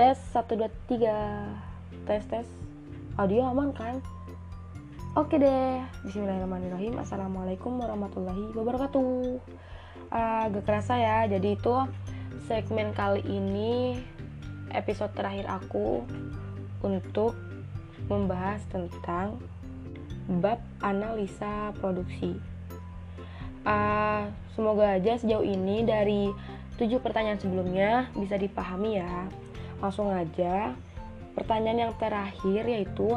Tes 1 2 3. Tes tes. Audio aman kan? Oke deh. Bismillahirrahmanirrahim. Assalamualaikum warahmatullahi wabarakatuh. Uh, gak kerasa ya. Jadi itu segmen kali ini episode terakhir aku untuk membahas tentang bab analisa produksi. Uh, semoga aja sejauh ini dari tujuh pertanyaan sebelumnya bisa dipahami ya. Langsung aja. Pertanyaan yang terakhir yaitu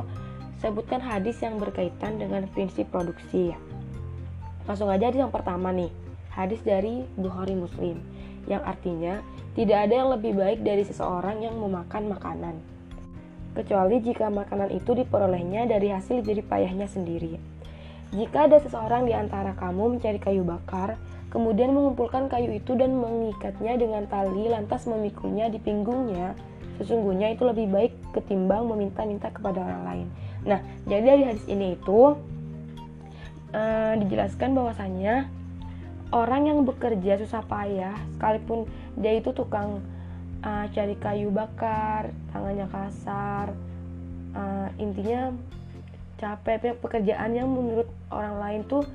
sebutkan hadis yang berkaitan dengan prinsip produksi. Langsung aja hadis yang pertama nih. Hadis dari Bukhari Muslim yang artinya tidak ada yang lebih baik dari seseorang yang memakan makanan kecuali jika makanan itu diperolehnya dari hasil jerih payahnya sendiri. Jika ada seseorang di antara kamu mencari kayu bakar, kemudian mengumpulkan kayu itu dan mengikatnya dengan tali lantas memikulnya di pinggungnya sesungguhnya itu lebih baik ketimbang meminta-minta kepada orang lain. Nah jadi dari hadis ini itu uh, dijelaskan bahwasanya orang yang bekerja susah payah sekalipun dia itu tukang uh, cari kayu bakar tangannya kasar uh, intinya capek pekerjaan yang menurut orang lain tuh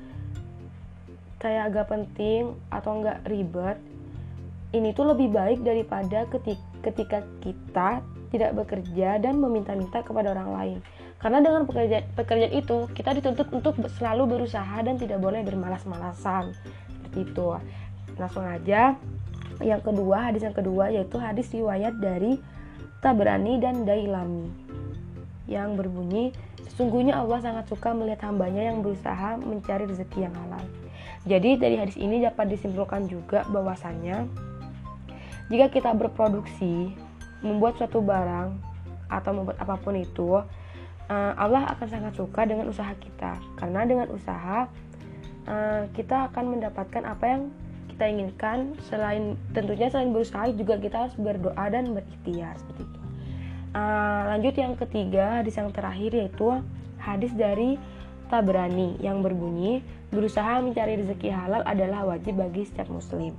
kayak agak penting atau enggak ribet ini tuh lebih baik daripada ketika kita tidak bekerja dan meminta-minta kepada orang lain. Karena dengan pekerjaan, pekerjaan itu kita dituntut untuk selalu berusaha dan tidak boleh bermalas-malasan. Seperti itu. Langsung aja. Yang kedua hadis yang kedua yaitu hadis riwayat dari Tabrani dan Dailami yang berbunyi sesungguhnya Allah sangat suka melihat hambanya yang berusaha mencari rezeki yang halal. Jadi dari hadis ini dapat disimpulkan juga bahwasannya jika kita berproduksi, membuat suatu barang atau membuat apa pun itu, eh, Allah akan sangat suka dengan usaha kita. Karena dengan usaha eh, kita akan mendapatkan apa yang kita inginkan. Selain tentunya selain berusaha juga kita harus berdoa dan berikhtiar seperti itu. Eh, lanjut yang ketiga, hadis yang terakhir yaitu hadis dari Tabrani yang berbunyi berusaha mencari rezeki halal adalah wajib bagi setiap muslim.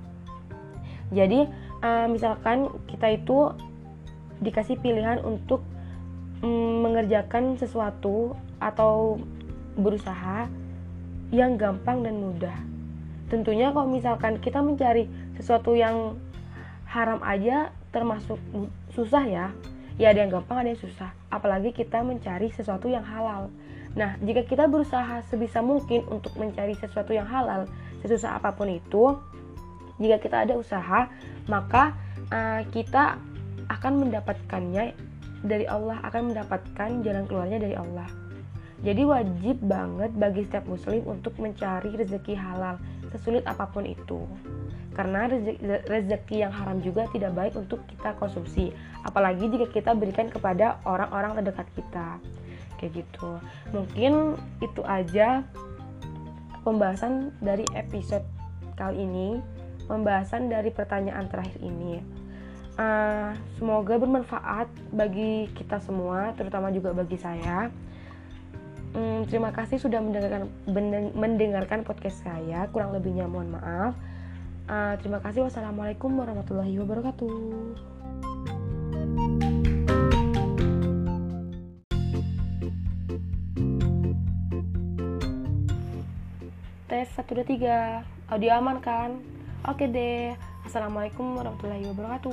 Jadi uh, misalkan kita itu dikasih pilihan untuk um, mengerjakan sesuatu atau berusaha yang gampang dan mudah. Tentunya kalau misalkan kita mencari sesuatu yang haram aja termasuk susah ya. Ya ada yang gampang ada yang susah. Apalagi kita mencari sesuatu yang halal Nah, jika kita berusaha sebisa mungkin untuk mencari sesuatu yang halal, sesusah apa pun itu, jika kita ada usaha, maka uh, kita akan mendapatkannya dari Allah, akan mendapatkan jalan keluarnya dari Allah. Jadi wajib banget bagi setiap muslim untuk mencari rezeki halal, sesulit apa pun itu. Karena rezeki, yang haram juga tidak baik untuk kita konsumsi, apalagi jika kita berikan kepada orang-orang terdekat kita kayak gitu mungkin itu aja pembahasan dari episode kali ini pembahasan dari pertanyaan terakhir ini. Uh, semoga bermanfaat bagi kita semua terutama juga bagi saya. Um, terima kasih sudah mendengarkan mendengarkan podcast saya. Kurang lebihnya mohon maaf. Uh, terima kasih. Wassalamualaikum warahmatullahi wabarakatuh. Tes 1 2 3 audio aman kan oke deh assalamualaikum warahmatullahi wabarakatuh.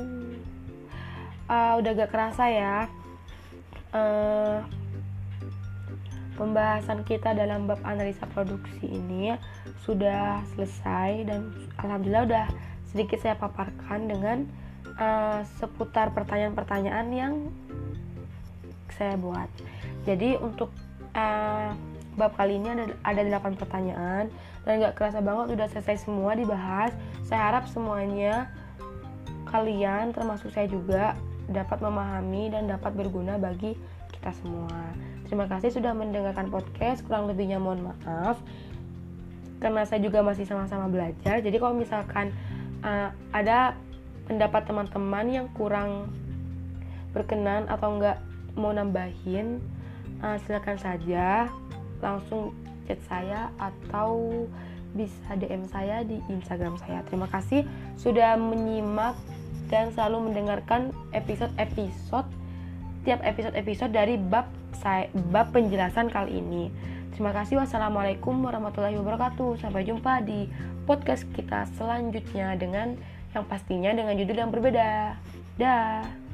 Uh, udah gak kerasa ya uh, pembahasan kita dalam bab analisa produksi ini sudah selesai dan alhamdulillah udah sedikit saya paparkan dengan uh, seputar pertanyaan-pertanyaan yang saya buat. Jadi untuk uh, bab kali ini ada ada 8 pertanyaan dan nggak kerasa banget udah selesai semua dibahas. Saya harap semuanya kalian termasuk saya juga dapat memahami dan dapat berguna bagi kita semua. Terima kasih sudah mendengarkan podcast. Kurang lebihnya mohon maaf karena saya juga masih sama-sama belajar. Jadi kalau misalkan uh, ada pendapat teman-teman yang kurang berkenan atau enggak mau nambahin, uh, silakan saja langsung chat saya atau bisa DM saya di Instagram saya. Terima kasih sudah menyimak dan selalu mendengarkan episode-episode tiap episode-episode dari bab saya, bab penjelasan kali ini. Terima kasih. Wassalamualaikum warahmatullahi wabarakatuh. Sampai jumpa di podcast kita selanjutnya dengan yang pastinya dengan judul yang berbeda. Dah.